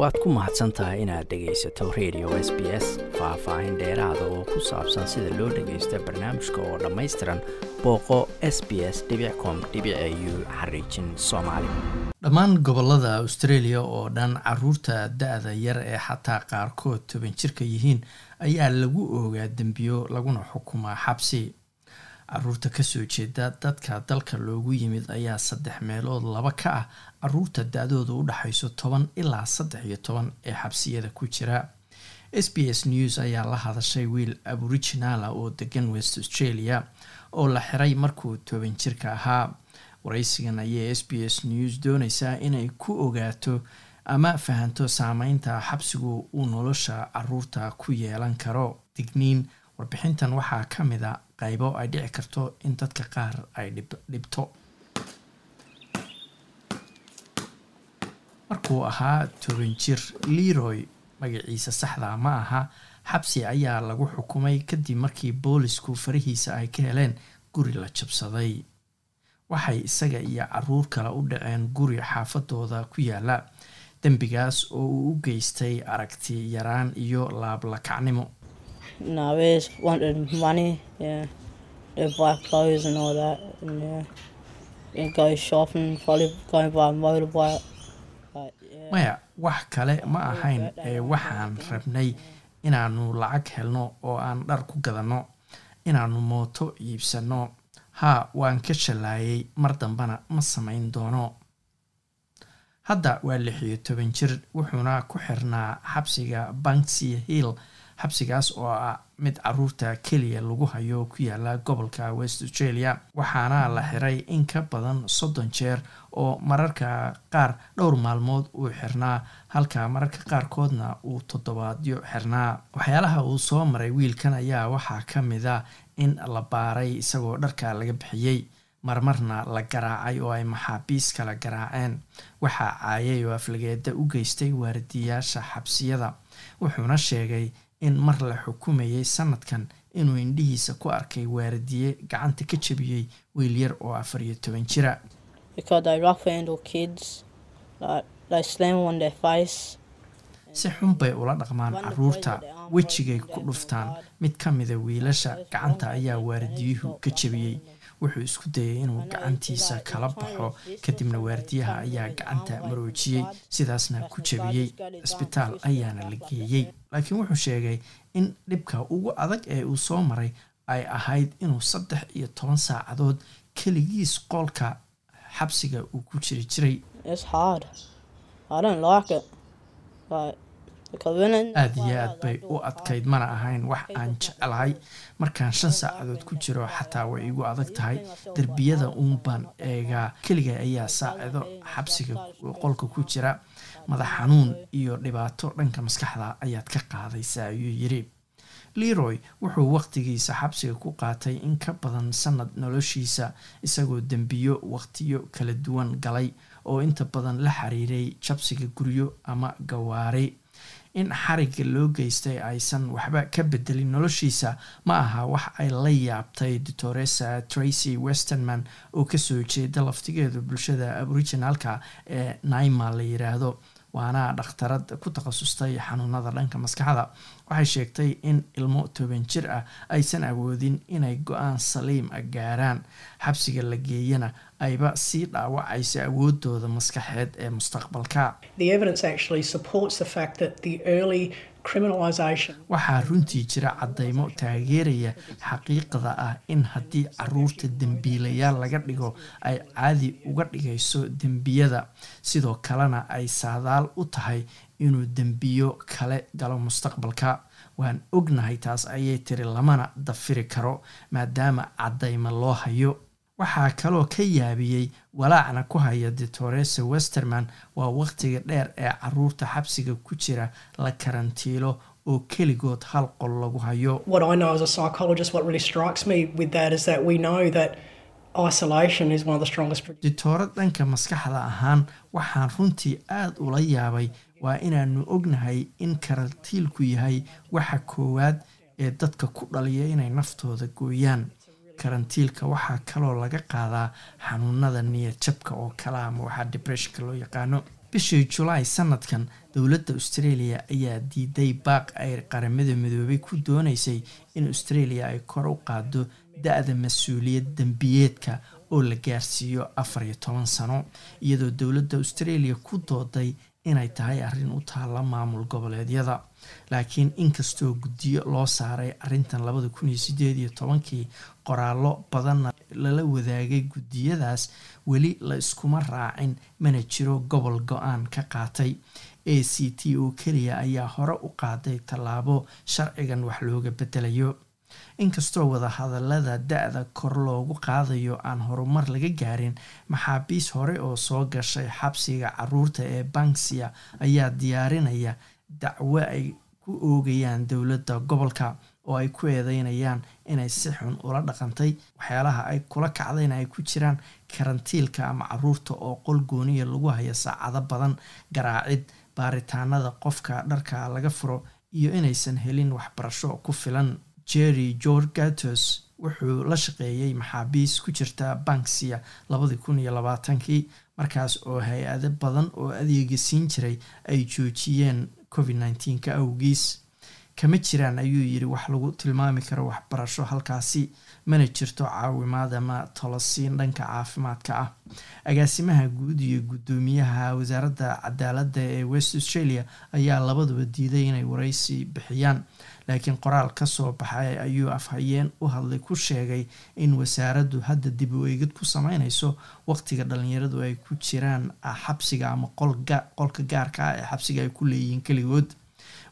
waad ku mahadsan tahay inaad dhegaysato radio s b s faah-faahin dheeraada oo ku saabsan sida loo dhagaysto barnaamijka oo dhammaystiran booqo s b s com u xariijin soomaali. Dhammaan gobollada australia oo dhan carruurta da-da yar ee xataa qaarkood toban jirka yihiin ayaa lagu oogaa dembiyo laguna xukumaa xabsi carruurta ka soo jeeda dadka dalka loogu yimid ayaa saddex meelood laba ka ah. Caruurta da-dooda u dhexayso toban ilaa saddex iyo toban ee xabsiyada ku jira. S b s news ayaa la hadashay wiil aboriginala oo degan west australia oo la xiray markuu toban jirka ahaa. Waraysigan ayay s b s news dooneysaa inay ku ogaato ama fahanto saameynta xabsigu uu nolosha carruurta ku yeelan karo. Digniin warbixintan waxaa ka mid a qaybo ay dhici karto in dadka qaar ay dhibto. Markuu ahaa toban jir leroy magaciisa saxda ma aha xabsi ayaa lagu xukumay kadib markii boolisku farihiisa ay ka heleen guri la jabsaday. Waxay isaga iyo carruur kale u dhaceen guri xaafadooda ku yaalla dembigaas oo uu u geystay aragti yaraan iyo laablakacnimo maya wax kale ma ahayn ee waxaan rabnay inaanu lacag helno oo aan dhar ku gadanno inaanu mooto iibsanno haa waan ka shallaayay mar dambana ma samayn doono. Hadda waa lix iyo toban jir wuxuuna ku xirnaa xabsiga banksy hill xabsigaas oo ah mid carruurta keliya lagu hayo ku yaalla gobolka west australia waxaana la xiray in ka badan soddon jeer oo mararka qaar dhowr maalmood uu xirnaa halka mararka qaarkoodna uu toddobaadyo xirnaa. Waxyaalaha uu soo maray wiilkan ayaa waxaa ka mid a in la baaray isagoo dharka laga bixiyey marmarna la garaacay oo ay maxaabiis kala garaaceen. Waxaa caayay oo aflageeda u geystay waardiyaasha xabsiyada wuxuuna sheegay in mar la xukumayay sanadkan inuu indhihiisa ku arkay waardiye gacanta ka jabiyey wiil yar oo afar iyo toban jira si xun bay ula dhaqmaan carruurta wejigay ku dhuftaan. Mid ka mida wiilasha gacanta ayaa waardiyuhu ka jabiyey. Wuxuu isku dayay inuu gacantiisa kala baxo kadibna waardiyaha ayaa gacanta maroojiyey sidaasna ku jabiyey. Cisbitaal ayaana la geeyey. Laakiin wuxuu sheegay in dhibka ugu adag ee uu soo maray ay ahayd inuu saddex iyo toban saacadood keligiis qoolka xabsiga uu ku jiri jiray aada iyo aad bay u adkayd mana ahayn wax aan jecelahay markaan shan saacadood ku jiro xataa way igu adag tahay. Derbiyada uunbaan eegaa keliga ayaa saacido xabsiga qolka ku jira. Madax xanuun iyo dhibaato dhanka maskaxda ayaad ka qaadaysa ayuu yiri leroy wuxuu waqtigiisa xabsiga ku qaatay in ka badan sanad noloshiisa isagoo dembiyo waqtiyo kala duwan galay oo inta badan la xiriiray jabsiga guryo ama gawaari. In xariga loo geystay aysan waxba ka bedelin noloshiisa ma aha wax ay la yaabtay doctoresa tracy westerman oo ka soo jeeda laftigeedu bulshada aboriginalka ee naima la yiraahdo waana dhakhtarad ku takhasustay xanuunada dhanka maskaxda. Waxay sheegtay in ilmo toban jir ah aysan awoodin inay go'aan saliim a gaaraan xabsiga la geeyana ayba sii dhaawacaysa awoodooda maskaxeed ee mustaqbalka. Waxaa runtii jira caddaymo taageeraya xaqiiqda ah in haddii carruurta dembiilayaal laga dhigo ay caadi uga dhigayso dembiyada. Sidoo kalena ay saadaal u tahay inuu dembiyo kale galo mustaqbalka. Waan ognahay taas ayay tiri lamana dafiri karo maadaama caddayma loo hayo waxaa kaloo ka yaabiyey walaacna ku haya doctoresa westerman waa waqtiga dheer ee carruurta xabsiga ku jira la karantiilo oo keligood hal qol lagu hayo. Dictoorad dhanka maskaxda ahaan waxaan runtii aada ula yaabay waa inaanu ognahay in karantiilku yahay waxa koowaad ee dadka ku dhaliya inay naftooda gooyaan karantiilka waxaa kaloo laga qaadaa xanuunada niyad jabka oo kale ama waxaa depressionka loo yaqaano. Bishii julaay sanadkan dowladda australia ayaa diiday baaq ay qaramada midoobay ku dooneysay in australia ay kor u qaado da-da mas'uuliyad dembiyeedka oo la gaarsiiyo afar iyo toban sano iyadoo dowladda australia ku dooday inay tahay arrin u taalla maamul goboleedyada. Laakiin inkastoo guddiyo loo saaray arrintan labada kun iyo sideed iyo tobankii qoraallo badanna lala wadaagay guddiyadaas weli la iskuma raacin mana jiro gobol go'aan ka qaatay. A c t oo keliya ayaa hore u qaaday tallaabo sharcigan wax looga bedelayo inkastoo wadahadalada da-da kor loogu qaadayo aan horumar laga gaarin maxaabiis hore oo soo gashay xabsiga carruurta ee banksia ayaa diyaarinaya dacwo ay ku oogayaan dowladda gobolka oo ay ku eedeynayaan inay si xun ula dhaqantay waxyaalaha ay kula kacdayna ay ku jiraan karantiilka ama carruurta oo qol gooniya lagu hayo saacado badan garaacid baaritaanada qofka dharka laga furo iyo inaysan helin waxbarasho ku filan jerry george gatos wuxuu la shaqeeyey maxaabiis ku jirta banksia labadii kun iyo labaatankii markaas oo hay'ado badan oo adeega siin jiray ay joojiyeen covid nneteen-ka awgiis. Kama jiraan ayuu yiri wax lagu tilmaami karo waxbarasho halkaasi mana jirto caawimaad ama tolosiin dhanka caafimaadka ah. Agaasimaha guud iyo guddoomiyaha wasaaradda cadaaladda ee west australia ayaa labaduba diiday inay wareysi bixiyaan laakiin qoraal ka soo baxay ayuu afhayeen u hadlay ku sheegay in wasaaraddu hadda dib u eegid ku sameyneyso waqtiga dhalinyaradu ay ku jiraan xabsiga ama qolka gaarka ah ee xabsiga ay ku leeyihiin keligood.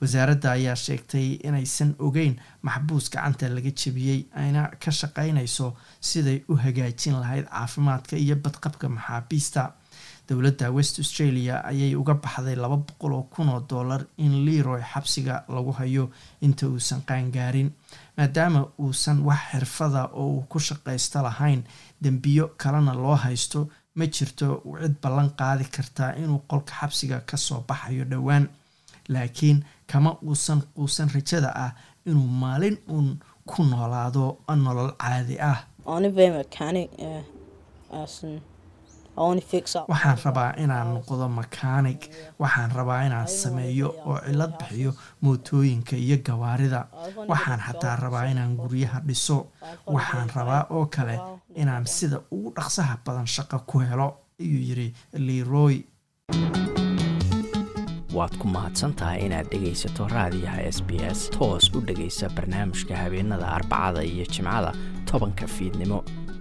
Wasaaradda ayaa sheegtay inaysan ogeyn maxbuus gacanta laga jebiyey ayna ka shaqeynayso siday u hagaajin lahayd caafimaadka iyo badqabka maxaabiista dowladda west australia ayay uga baxday laba boqol oo kun oo dollar in leroy xabsiga lagu hayo inta uusan qaangaarin maadaama uusan wax xirfada oo uu ku shaqaysto lahayn. Dembiyo kalena loo haysto ma jirto cid ballan qaadi kartaa inuu qolka xabsiga ka soo baxayo dhowaan. Laakiin kama uusan quusan rajada ah inuu maalin uun ku noolaado nolol caadi ah waxaan rabaa inaan noqdo makaanig. Waxaan rabaa inaan sameeyo oo cilad bixiyo mootooyinka iyo gawaarida. Waxaan xataa rabaa inaan guryaha dhiso. Waxaan rabaa oo kale inaan sida ugu dhaqsaha badan shaqo ku helo ayuu yiri leroy. Waad ku mahadsantahay inaad dhegaysato raadiyaha s b s. Toos u dhegaysa barnaamijka habeenada arbacada iyo jimcada tobanka fiidnimo